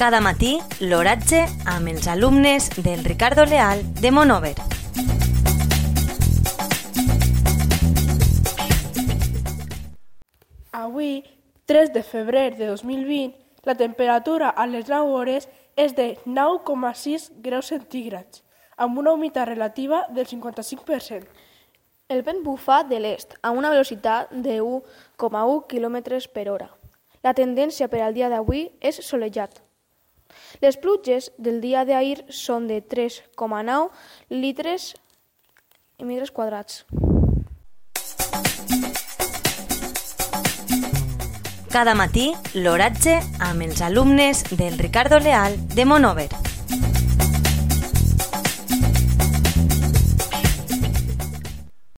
Cada matí, l'oratge amb els alumnes del Ricardo Leal de Monover. Avui, 3 de febrer de 2020, la temperatura a les 9 hores és de 9,6 graus centígrads, amb una humitat relativa del 55%. El vent bufa de l'est a una velocitat de 1,1 km per hora. La tendència per al dia d'avui és solejat. Les pluges del dia d'ahir són de 3,9 litres i metres quadrats. Cada matí, l'oratge amb els alumnes del Ricardo Leal de Monover.